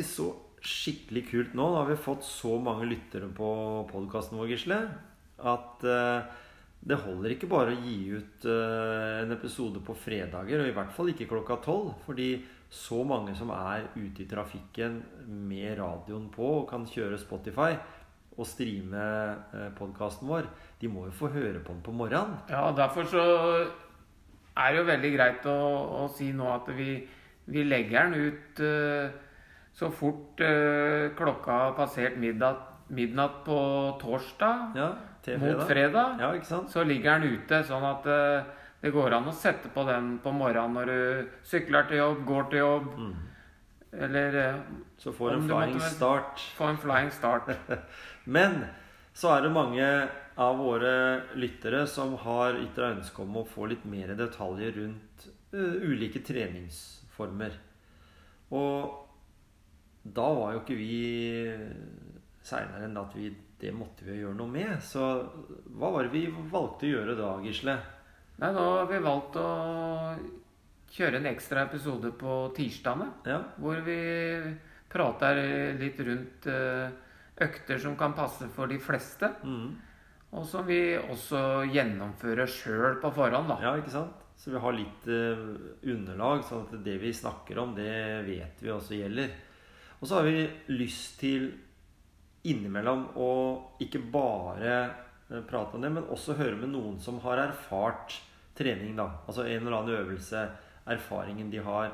Egentlig så skikkelig kult nå. Nå har vi fått så mange lyttere på podkasten vår, Gisle, at eh, det holder ikke bare å gi ut eh, en episode på fredager, og i hvert fall ikke klokka tolv. Fordi så mange som er ute i trafikken med radioen på og kan kjøre Spotify og streame eh, podkasten vår, de må jo få høre på den på morgenen. Ja, derfor så er det jo veldig greit å, å si nå at vi, vi legger den ut eh, så fort eh, klokka har passert midnatt, midnatt på torsdag Ja, mot fredag. Ja? Så ligger den ute, sånn at eh, det går an å sette på den på morgenen når du sykler til jobb, går til jobb, Mm. eller eh, Så får en flying måtte start. få en flying start. Men så er det mange av våre lyttere som har ytra ønske om å få litt mer detaljer rundt uh, ulike treningsformer. Og da var jo ikke vi seinere enn at vi det måtte vi gjøre noe med. Så hva var det vi valgte å gjøre da, Gisle? Nei, Da har vi valgt å kjøre en ekstra episode på tirsdagene. Ja, Hvor vi prater litt rundt eh, økter som kan passe for de fleste. mm. Og som vi også gjennomfører sjøl på forhånd, da. ja ikke sant? Så vi har litt eh, underlag, sånn at det vi snakker om, det vet vi også gjelder. Og så har vi lyst til innimellom å ikke bare eh, prate om det, men også høre med noen som har erfart trening, da. Altså en eller annen øvelse, erfaringen de har,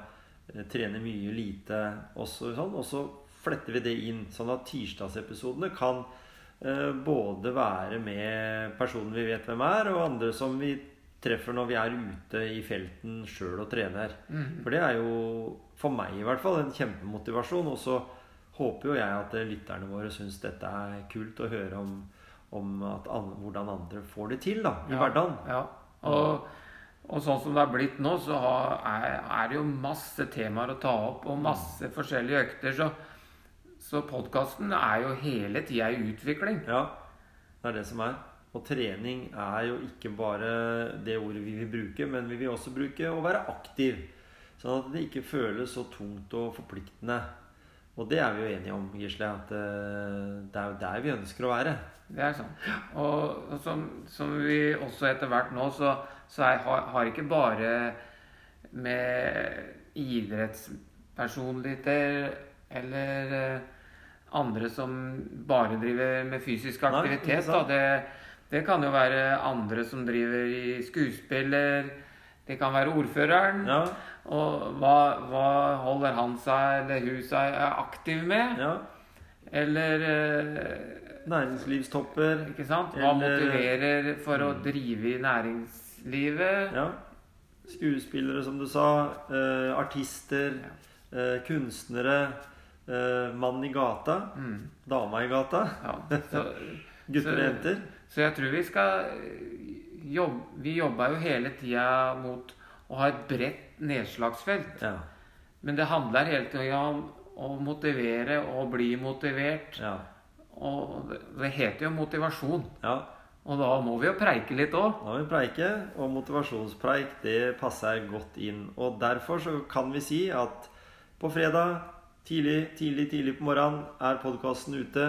eh, trener mye, lite, og sånn. Og så fletter vi det inn, sånn at tirsdagsepisodene kan eh, både være med personen vi vet hvem er, og andre som vi treffer når vi er ute i felten sjøl og trener. For det er jo, for meg i hvert fall, en kjempemotivasjon. Og så håper jo jeg at lytterne våre syns dette er kult å høre om, om at an, hvordan andre får det til da, i Ja, hverdagen. Ja. Og, og sånn som det er blitt nå, så har, er, er det jo masse temaer å ta opp, og masse forskjellige økter. Så, så podkasten er jo hele tida i utvikling. Ja, det er det som er. Og trening er jo ikke bare det ordet vi vil bruke, men vi vil også bruke å være aktiv. Sånn at det ikke føles så tungt og forpliktende. Og det er vi jo enige om, Gisle, at eh, det er jo der vi ønsker å være. Det er sånn. Og, og som, som vi også etter hvert nå, så, så jeg har, har ikke bare med idrettspersonligheter eller eh, andre som bare driver med fysisk Nei, aktivitet. da. Det, det kan jo være andre som driver i skuespiller. Det kan være ordføreren. Ja, Og hva, hva holder han seg eller hun seg aktiv med? ja. Eller eh, Næringslivstopper. ikke sant? Hva Eller- motiverer for å drive i næringslivet? Ja. Skuespillere, som du sa. Eh, artister. Eh, kunstnere. Eh, mann i gata. Mm, Dama i gata. ja. Så, Gutter og jenter. så jeg tror vi skal jobbe Vi jobber jo hele tida mot å ha et bredt nedslagsfelt. Ja. Men det handler hele tida om å motivere og bli motivert. Ja. Og det heter jo motivasjon. ja. Og da må vi jo preike litt òg. Da må vi preike, og motivasjonspreik det passer godt inn. Og derfor så kan vi si at på fredag tidlig, tidlig, tidlig på morgenen er podkasten ute.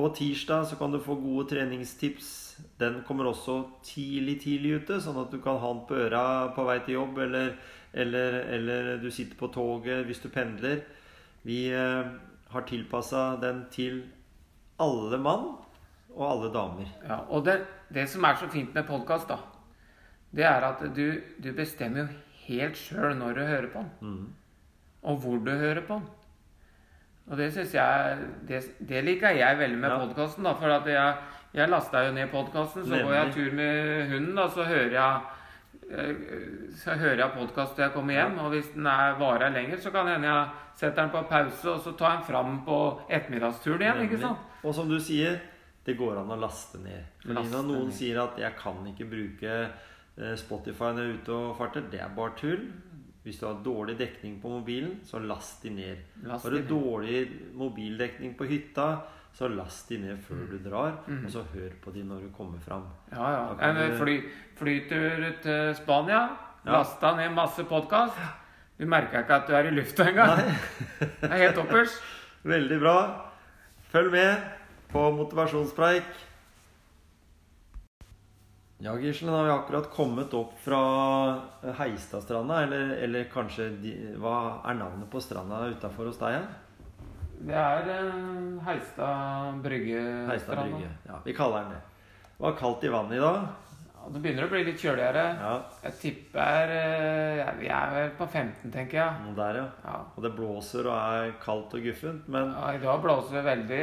På tirsdag så kan du få gode treningstips. Den kommer også tidlig, tidlig ute, sånn at du kan ha den på øra på vei til jobb, eller, eller, eller du sitter på toget hvis du pendler. Vi eh, har tilpassa den til alle mann og alle damer. Ja, og det, det som er så fint med podkast, da, det er at du, du bestemmer jo helt sjøl når du hører på den. Mm. Og hvor du hører på den. Og det syns jeg Det, det liker jeg veldig med Ja. podkasten, da. For at jeg, jeg lasta jo ned podkasten, så går jeg tur med hunden, da, så hører jeg eh, så hører jeg podkast til jeg kommer hjem, og hvis den er varer lenger, så kan hende jeg setter den på pause, og så tar jeg den fram på ettermiddagsturen igjen. ikke sant? Og som du sier, det går an å laste ned. Fordi Laste når noen ned. sier at 'jeg kan ikke bruke eh, Spotify når jeg er ute og farter', det er bare tull. Hvis du har dårlig dekning på mobilen, så last de ned. Last Har du dårlig mobildekning på hytta, så last de ned før du drar, Mm. og så hør på de når du kommer fram. Ja, ja. En du- fly, flytur til Spania. Ja. Lasta ned masse podkast. Du merka ikke at du er i lufta engang. Det er helt toppers. Veldig bra. Følg med på motivasjonspreik. Ja, Gisle, nå har vi akkurat kommet opp fra Heistadstranda, eller, eller kanskje de, Hva er navnet på stranda utafor hos deg? Ja? Det er eh, Heistad brygge. Heistad brygge. Ja, vi kaller den det. Det var kaldt i vannet i dag. Ja, det begynner å bli litt kjøligere. Ja, Jeg tipper eh, ja, Vi er vel på 15, tenker jeg. noe der, ja. Ja. Og det blåser og er kaldt og guffent. Men ja I dag blåser det veldig.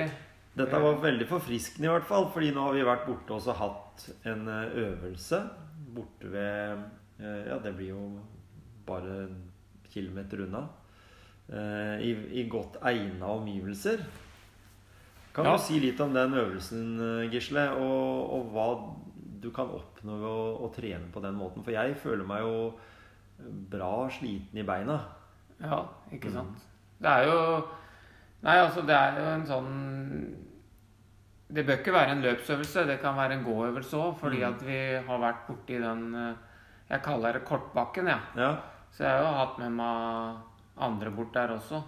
Dette var veldig forfriskende i hvert fall, fordi nå har vi vært borte og så hatt en eh, øvelse borte ved eh, Ja, det blir jo bare en kilometer unna. eh, I, i godt egna omgivelser. Kan Ja. du si litt om den øvelsen, Gisle, og, og hva du kan oppnå ved å, å trene på den måten? For jeg føler meg jo bra sliten i beina. Ja, Mm. ikke sant. Det er jo Nei, altså, det er jo en sånn Det bør ikke være en løpsøvelse, det kan være en gåøvelse òg, fordi Mm. at vi har vært borti den eh, Jeg kaller det kortbakken, jeg. Ja. Ja. Så jeg har jo hatt med meg andre bort der også.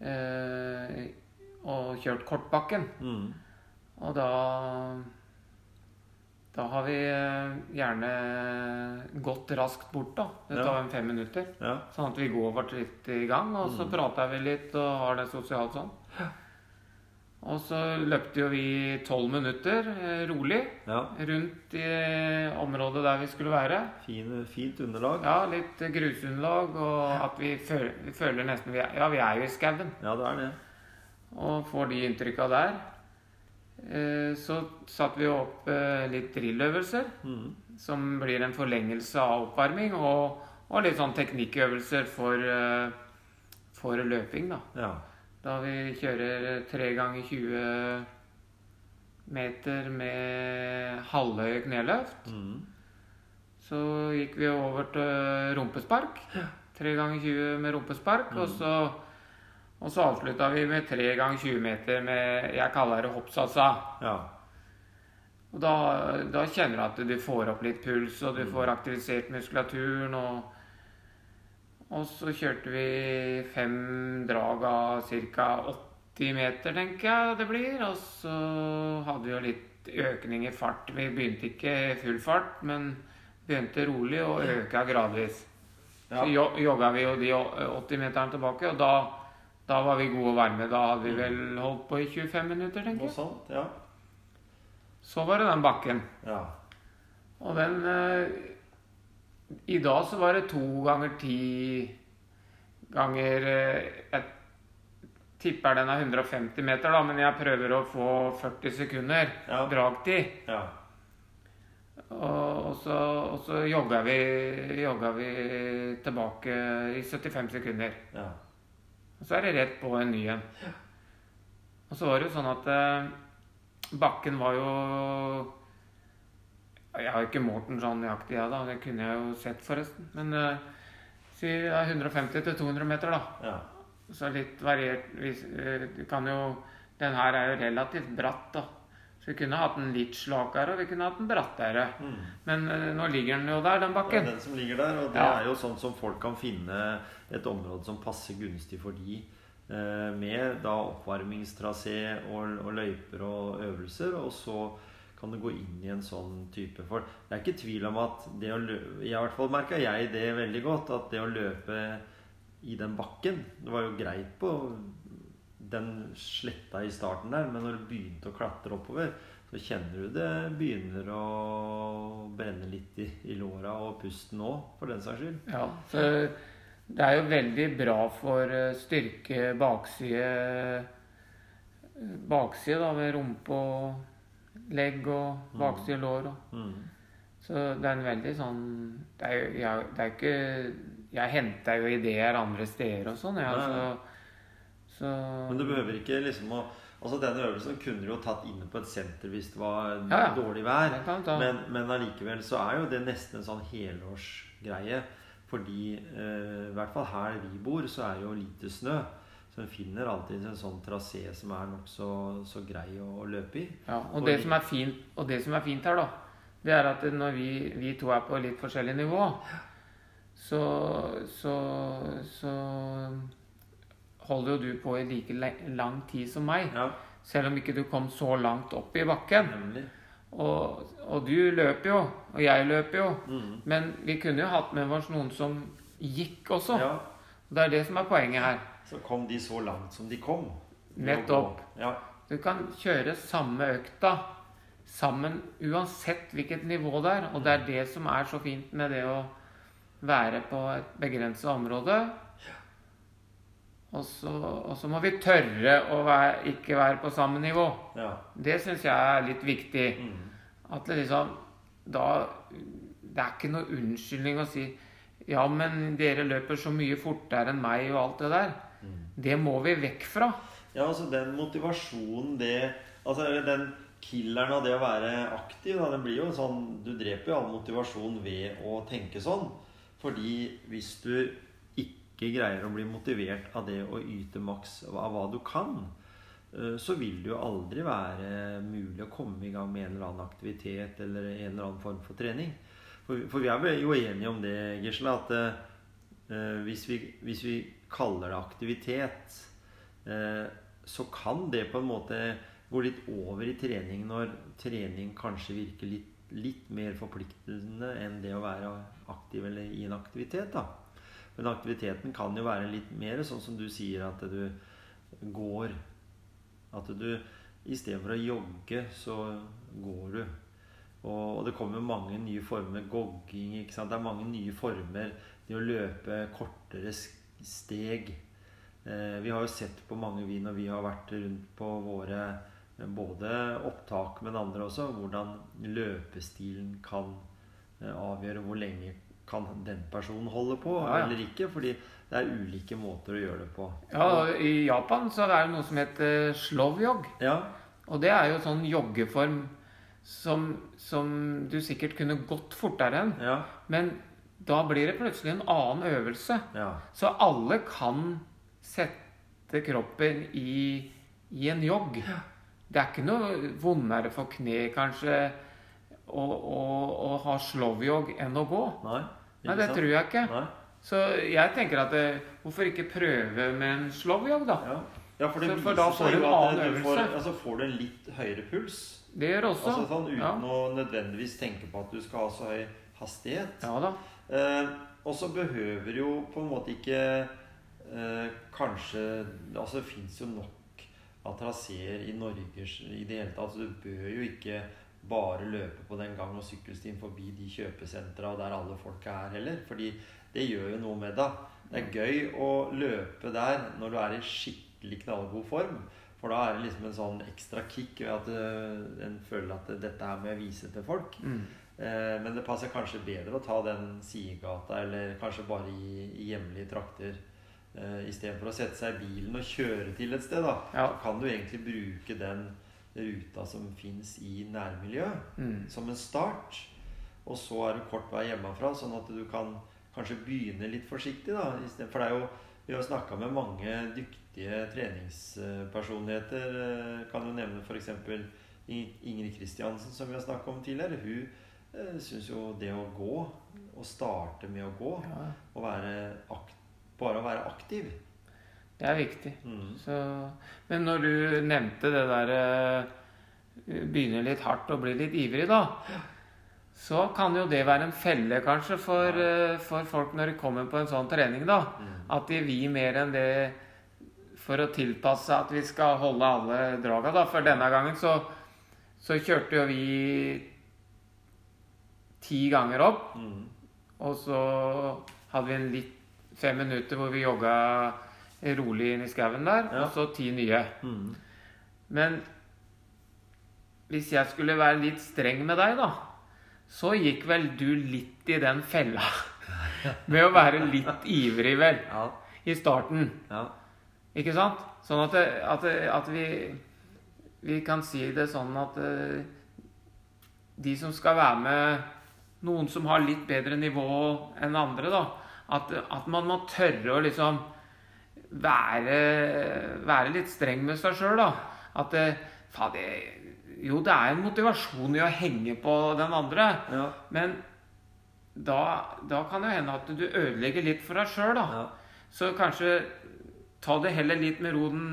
Eh, og kjørt kortbakken. Mm. Og da Da har vi eh, gjerne gått raskt bort, da. Det Ja. tar en fem minutter. ja. Sånn at vi går vårt litt i gang, og så prater vi litt og har det sosialt sånn. Og så løpte jo vi tolv minutter eh, rolig ja. rundt i området der vi skulle være. Fine, fint underlag. Ja, litt grusunderlag, og at vi føler, vi føler nesten vi er, Ja, vi er jo i skauen, Ja, det er det. og får de inntrykka der. Eh, Så satte vi opp eh, litt drilløvelser, Mm. som blir en forlengelse av oppvarming, og, og litt sånn teknikkøvelser for, eh, for løping, da. Ja. Da vi kjører 3 ganger 20 meter med halvhøye kneløft. Mm. Så gikk vi over til rumpespark. 3 ganger 20 med rumpespark. Og så, og så avslutta vi med 3 ganger 20 meter med Jeg kaller det hoppsatsa. ja. Og da, da kjenner du at du får opp litt puls, og du får aktivisert muskulaturen. og og så kjørte vi fem drag av ca. 80 meter, tenker jeg det blir. Og så hadde vi jo litt økning i fart. Vi begynte ikke i full fart, men begynte rolig og øka gradvis. Ja. Så jo- jogga vi jo de 80 meterne tilbake, og da, da var vi gode og varme. Da hadde vi vel holdt på i 25 minutter, tenker jeg. sånt, ja. Så var det den bakken. Ja. Og den eh, I dag så var det to ganger ti ganger eh, Jeg tipper den er 150 meter, da, men jeg prøver å få 40 sekunder Ja. dragtid. ja. Og, og, så, og så jogga vi, jogga vi tilbake i 75 sekunder. ja. Og så er det rett på en ny en. Og så var det jo sånn at eh, bakken var jo Jeg har ikke målt den sånn nøyaktig, jeg, da. Det kunne jeg jo sett, forresten. Men uh, si det er 150 til 200 meter, da. ja. Så litt variert hvis, uh, Du kan jo Den her er jo relativt bratt, da. Så vi kunne hatt den litt slakere, og vi kunne hatt den brattere. Mm. Men uh, nå ligger den jo der, den Det er den som ligger der, og det Ja. er jo sånn som folk kan finne et område som passer gunstig for de med da oppvarmingstrasé og, og løyper og øvelser, og så kan du gå inn i en sånn type For det er ikke tvil om at det å løpe I hvert fall merka jeg det veldig godt, at det å løpe i den bakken Det var jo greit på den sletta i starten der, men når du begynte å klatre oppover, så kjenner du det begynner å brenne litt i, i låra og pusten òg, for den saks skyld. Ja, så Det er jo veldig bra for eh, styrke bakside Bakside, da, med rumpe og legg og bakside lår og Mm. Så det er en veldig sånn Det er jo jeg, det er ikke Jeg henter jo ideer andre steder og sånn, ja, så, så Men du behøver ikke liksom å Altså Den øvelsen kunne du jo tatt inne på et senter hvis det var Ja, ja. dårlig vær. Men, men allikevel så er jo det nesten en sånn helårsgreie. Fordi eh, i hvert fall her vi bor, så er det jo lite snø. Så en finner alltid en sånn trasé som er nokså så grei å, å løpe i. Ja, og det, som er fint, og det som er fint her, da, det er at når vi, vi to er på litt forskjellig nivå, så, så, så holder jo du på i like lang tid som meg. Ja, Selv om ikke du kom så langt opp i bakken. nemlig. Og, og du løper jo, og jeg løper jo. Mm. Men vi kunne jo hatt med oss noen som gikk også. Ja, Og Det er det som er poenget her. Så kom de så langt som de kom. Nettopp. Ja, Du kan kjøre samme økta sammen uansett hvilket nivå det er. Og det er det som er så fint med det å være på et begrenset område. Og så, og så må vi tørre å være, ikke være på samme nivå. ja. Det syns jeg er litt viktig. Mm. At det liksom da Det er ikke noe unnskyldning å si Ja, men dere løper så mye fortere enn meg og alt det der. Det må vi vekk fra. Ja, altså den motivasjonen det Altså den killeren av det å være aktiv, da, den blir jo sånn Du dreper jo all motivasjon ved å tenke sånn. Fordi hvis du ikke greier å bli motivert av det å yte maks av hva du kan, eh, så vil det jo aldri være mulig å komme i gang med en eller annen aktivitet eller en eller annen form for trening. For, for vi er jo enige om det, Gisle, at uh, hvis, vi, hvis vi kaller det aktivitet, eh, så kan det på en måte gå litt over i trening når trening kanskje virker litt, litt mer forpliktende enn det å være aktiv eller i en aktivitet. da. Men aktiviteten kan jo være litt mer sånn som du sier, at du går At du istedenfor å jogge, så går du. Og, og det kommer mange nye former. Gogging. ikke sant? Det er mange nye former. Det å løpe kortere s- steg. Eh, vi har jo sett på mange vi når vi har vært rundt på våre eh, både opptak, men andre også, hvordan løpestilen kan eh, avgjøre hvor lenge kan den personen holde på Ja, ja. eller ikke. Fordi det er ulike måter å gjøre det på. Ja, I Japan så er det noe som heter slovjog, Ja, Og det er jo sånn joggeform som, som du sikkert kunne gått fortere enn. ja, Men da blir det plutselig en annen øvelse. ja. Så alle kan sette kroppen i, i en jogg. Det er ikke noe vondere for kne, kanskje, å, å, å ha slovjogg enn å gå. Nei, Nei, det tror jeg ikke. Nei. Så jeg tenker at det, hvorfor ikke prøve med en slovjogg, da? Ja. ja, for det Så- for da får du en annen du får, øvelse. altså får du en litt høyere puls. Det gjør også. Altså sånn Uten ja. å nødvendigvis tenke på at du skal ha så høy hastighet. ja da. Eh, og så behøver jo på en måte ikke eh, kanskje Altså det fins jo nok traseer i Norge i det hele tatt. Så du bør jo ikke bare løpe på den gang- og sykkelstien forbi de kjøpesentra der alle folk er heller. Fordi det gjør jo noe med deg. Det er gøy å løpe der når du er i skikkelig knallgod form. For da er det liksom en sånn ekstra kick ved at eh, en føler at dette her må jeg vise til folk. Mm. Eh, Men det passer kanskje bedre å ta den sidegata, eller kanskje bare i, i hjemlige trakter. Eh, Istedenfor å sette seg i bilen og kjøre til et sted, da. Ja. Så kan du egentlig bruke den ruta som fins i nærmiljøet, Mm. som en start. Og så er det kort vei hjemmefra, sånn at du kan kanskje begynne litt forsiktig. da For det er jo Vi har snakka med mange dyktige treningspersonligheter. Eh, Kan jo nevne f.eks. Ingrid Kristiansen, som vi har snakka om tidligere. Hun syns jo det å gå, å starte med å gå, Ja, og være akt, bare å være aktiv det er viktig. mm. Så, men når du nevnte det der Begynner litt hardt og blir litt ivrig, da. Så kan jo det være en felle, kanskje, for, ja. for folk når de kommer på en sånn trening, da. Mm. At de vil mer enn det for å tilpasse at vi skal holde alle draga, da. For denne gangen så, så kjørte jo vi ti ganger opp. Mm. Og så hadde vi en litt fem minutter hvor vi jogga rolig inn i skauen der, Ja. og så ti nye. Mm. Men hvis jeg skulle være litt streng med deg, da, så gikk vel du litt i den fella med å være litt ivrig, vel, Ja. i starten. Ja. Ikke sant? Sånn at, det, at, det, at vi, vi kan si det sånn at det, de som skal være med Noen som har litt bedre nivå enn andre, da. At, at man må tørre å liksom være, være litt streng med seg sjøl, da. At faen, det, jo, det er en motivasjon i å henge på den andre, Ja. men da, da kan det hende at du ødelegger litt for deg sjøl, da. Ja. Så kanskje ta det heller litt med ro den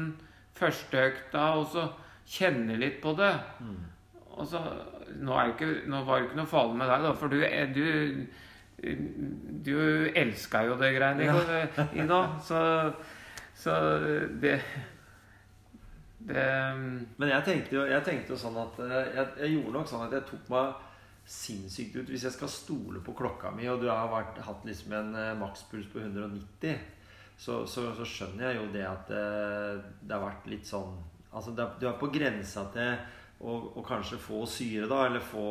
første økta, og så kjenne litt på det. Mm. Og så, nå, er ikke, nå var det ikke noe farlig med deg, da, for du, du, du elska jo det greiene i går, Så, så det Det Men jeg tenkte jo, jeg tenkte jo sånn at eh, jeg, jeg gjorde nok sånn at jeg tok meg sinnssykt ut hvis jeg skal stole på klokka mi, og du har vært, hatt liksom en eh, makspuls på 190, så, så, så skjønner jeg jo det at det, det har vært litt sånn Altså det, du er på grensa til å, og kanskje få syre, da, eller få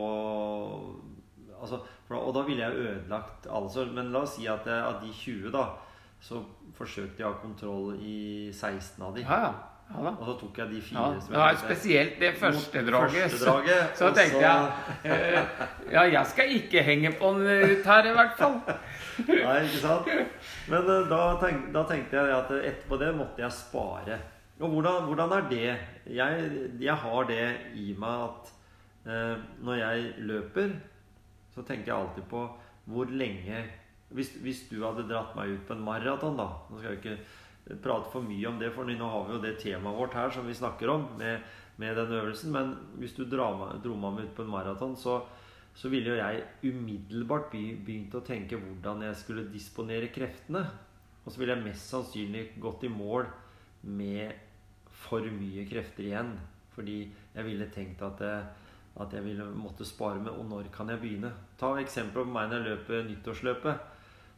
altså, da- Og da ville jeg ødelagt alle så Men la oss si at eh, av de 20, da, så forsøkte jeg å ha kontroll i 16 av de. Ja, ja. ja da. Og så tok jeg de fire Ja, som jeg ja, spesielt det første draget. Første draget, Så, så tenkte jeg eh, Ja, jeg skal ikke henge på den ut her, i hvert fall. Nei, ikke sant? Men eh, da, tenk, da tenkte jeg at etterpå det måtte jeg spare. Og hvordan, hvordan er det? Jeg, jeg har det i meg at eh, når jeg løper, så tenker jeg alltid på hvor lenge hvis, hvis du hadde dratt meg ut på en maraton, da Nå skal jeg ikke prate for mye om det, for nå har vi jo det temaet vårt her som vi snakker om med, med den øvelsen. Men hvis du drar meg, dro meg ut på en maraton, så, så ville jo jeg umiddelbart begynt å tenke hvordan jeg skulle disponere kreftene. Og så ville jeg mest sannsynlig gått i mål med for mye krefter igjen. Fordi jeg ville tenkt at, jeg, at jeg ville måtte spare med Og når kan jeg begynne? Ta eksempel på meg når jeg løper nyttårsløpet.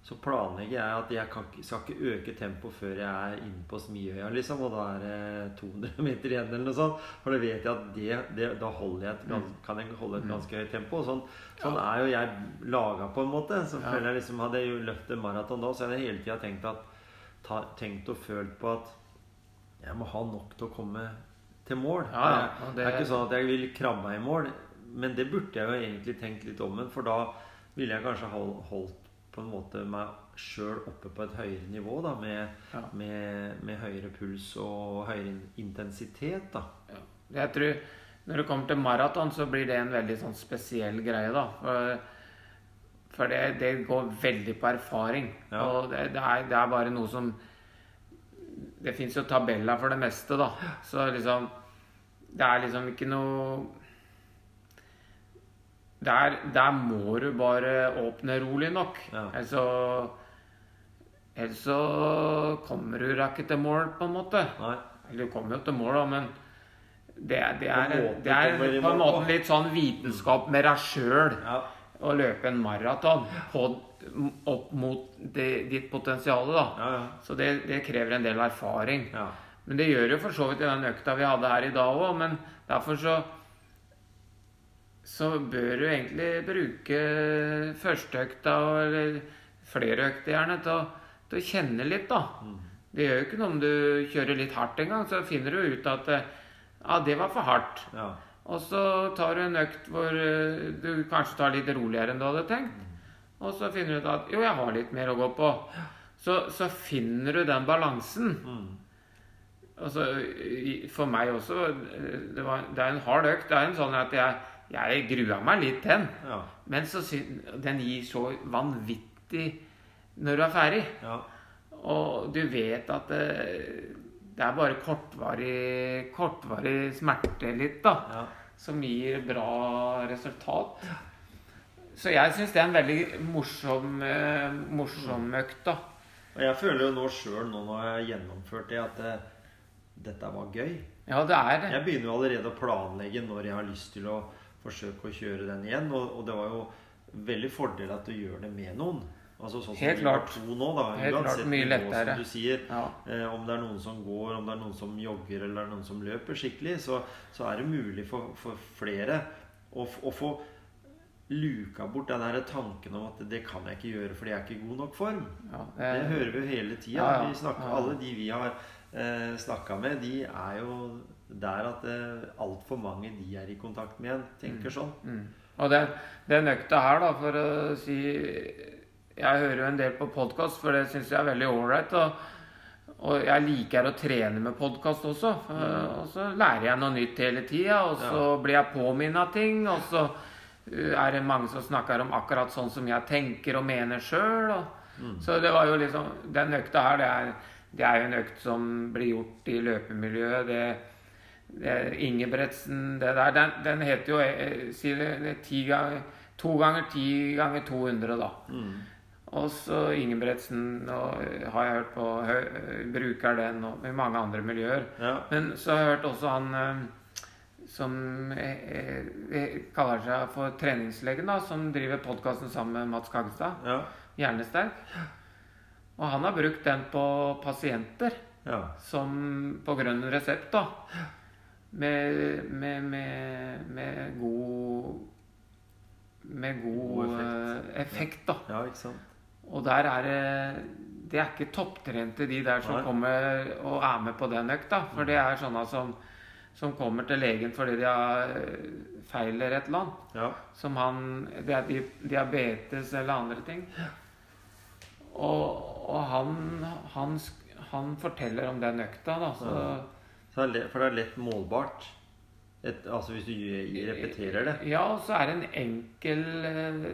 Så planlegger jeg at jeg kan, skal ikke øke tempoet før jeg er inne på Smiøya, liksom. Og da er det 200 meter igjen, eller noe sånt. For da vet jeg at det, det, da jeg et, gans- kan jeg holde et ganske høyt tempo. Og sånn, sånn er jo jeg laga, på en måte. Så føler jeg liksom Hadde jeg løpt en maraton da, så hadde jeg hele tida tenkt, at, ta, tenkt og følt på at jeg må ha nok til å komme til mål. Ja, ja, Det, det er ikke sånn at jeg vil krabbe meg i mål, men det burde jeg jo egentlig tenkt litt om. For da ville jeg kanskje holdt på en måte meg sjøl oppe på et høyere nivå, da, med, Ja. med, med høyere puls og høyere intensitet. da. Jeg tror Når det kommer til maraton, så blir det en veldig sånn spesiell greie, da. For, for det, det går veldig på erfaring. Og det, det, er, det er bare noe som Det fins jo tabeller for det meste, da. Så liksom Det er liksom ikke noe der, der må du bare åpne rolig nok. Ja. Ellers så Ellers så kommer du deg ikke til mål, på en måte. Nei. Eller du kommer jo til mål, da, men det, er- det er, en måte det er på en måte litt sånn vitenskap med deg sjøl. Å løpe en maraton opp mot det, ditt potensial. Ja, ja. Så det, det krever en del erfaring. ja. Men det gjør jo for så vidt i den økta vi hadde her i dag òg. Men derfor så så bør du egentlig bruke førsteøkta eller flere økter gjerne til å, til å kjenne litt, da. Mm. Det gjør jo ikke noe om du kjører litt hardt en gang, så finner du ut at ja, det var for hardt. Og så tar du en økt hvor eh, du kanskje tar litt roligere enn du hadde tenkt. Og så finner du ut at jo, jeg har litt mer å gå på. Så, så finner du den balansen. Mm. Altså, for meg også eh, det, var, det er en hard økt. Det er en sånn at jeg, jeg grua meg litt til den. ja. Men så den gir så vanvittig når du er ferdig. ja. Og du vet at det, det er bare kortvarig, kortvarig smerte litt, da. ja. Som gir bra resultat. Så jeg syns det er en veldig morsom, eh, morsom økt, da. Og jeg føler jo nå sjøl, nå når jeg har gjennomført det, at det, dette var gøy. Ja, det er det. Jeg begynner jo allerede å planlegge når jeg har lyst til å forsøke å kjøre den igjen. Og, og det var jo veldig fordel at du gjør det med noen. Altså sånn Helt klart. nå, da. Helt klart, mye lettere. sier. Ja. Eh, om det er noen som går, om det er noen som jogger, eller det er noen som løper skikkelig, så, så er det mulig for, for flere å, å få luka bort den der tanken om at det kan jeg ikke gjøre fordi jeg er ikke i god nok form. Ja, Det hører vi jo hele tida. Ja. Alle de vi har eh, snakka med, de er jo der at eh, altfor mange de er i kontakt med igjen, tenker sånn. Mm. Og den, den økta her, da, for å si Jeg hører jo en del på podkast, for det syns jeg er veldig ålreit. Og, og jeg liker å trene med podkast også. For, Og så lærer jeg noe nytt hele tida, og så blir jeg påminna ting. Og så uh, er det mange som snakker om akkurat sånn som jeg tenker og mener sjøl. Så det var jo liksom Den økta her, det er, det er jo en økt som blir gjort i løpemiljøet. det det Ingebretsen det der, den, den heter jo eh, si det, det ti ganger, to ganger ti ganger 200, da. Mm. Og så Ingebretsen og, har jeg hørt på hø, bruker den og i mange andre miljøer. Ja. Men så har jeg hørt også han eh, som eh, eh, kaller seg for treningslegen, da, som driver podkasten sammen med Mats Kagstad. Ja. Hjernesterk. Og han har brukt den på pasienter ja. som på grønn resept, da. Med, med, med, med god Med god, God effekt. effekt, da. ja, ikke sant. Og der er det Det er ikke topptrente de der som Nei. kommer og er med på den økta. For det er sånne som, som kommer til legen fordi de har eh, feil eller et eller annet. Ja. Som han Det er diabetes eller andre ting. Og, og han, han, han forteller om den økta, da. Så, Så det er lett, for det er lett målbart. Et, altså hvis du repeterer det. Ja, og så er det en enkel eh,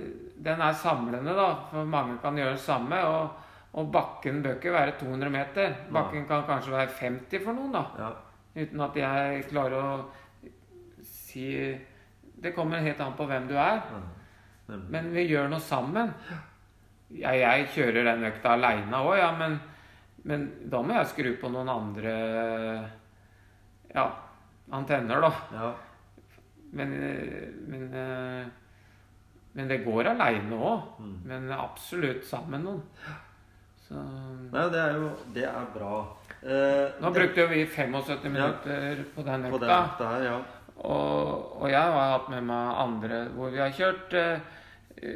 Den er samlende, da. For mange kan gjøre det samme. Og, og bakken bør ikke være 200 meter. Bakken kan kanskje være 50 for noen, da. Ja. Uten at jeg klarer å si Det kommer helt an på hvem du er. ja. Men vi gjør noe sammen. Ja, jeg kjører den økta aleine òg, ja, men, men da må jeg skru på noen andre ja, antenner, da. Ja. Men, men, men det går aleine òg. Mm. Men absolutt sammen med noen. Så Nei, det er jo Det er bra. Eh, Nå det- brukte vi 75 minutter på den på den økta. her, ja. Og, og jeg har hatt med meg andre hvor vi har kjørt eh,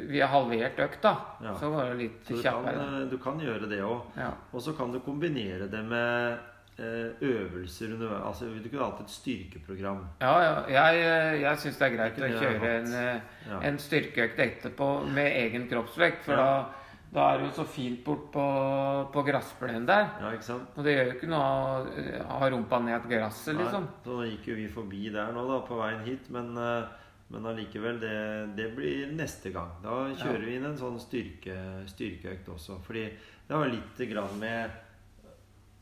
Vi har halvert økta. Ja. Så var det litt Så du kjappere. eh, du kan gjøre det òg. Ja. Og så kan du kombinere det med øvelser underveis. Altså, du kunne hatt et styrkeprogram. Ja, ja. Jeg, eh, jeg syns det er greit Det å kjøre en, eh, Ja. en styrkeøkt etterpå med egen kroppsvekt. For Ja. da, da er det jo så fint bort på, på gressplenen der. Og det gjør jo ikke noe å eh, ha rumpa ned gresset, liksom. Nei, så nå gikk jo vi forbi der nå, da, på veien hit. Men, eh, men allikevel, det, det blir neste gang. Da kjører vi inn en sånn styrke, styrkeøkt også. Fordi det har litt grann med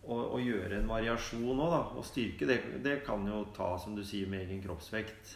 å, å gjøre en variasjon òg, da. Og styrke, det, det kan jo ta, som du sier, med egen kroppsvekt.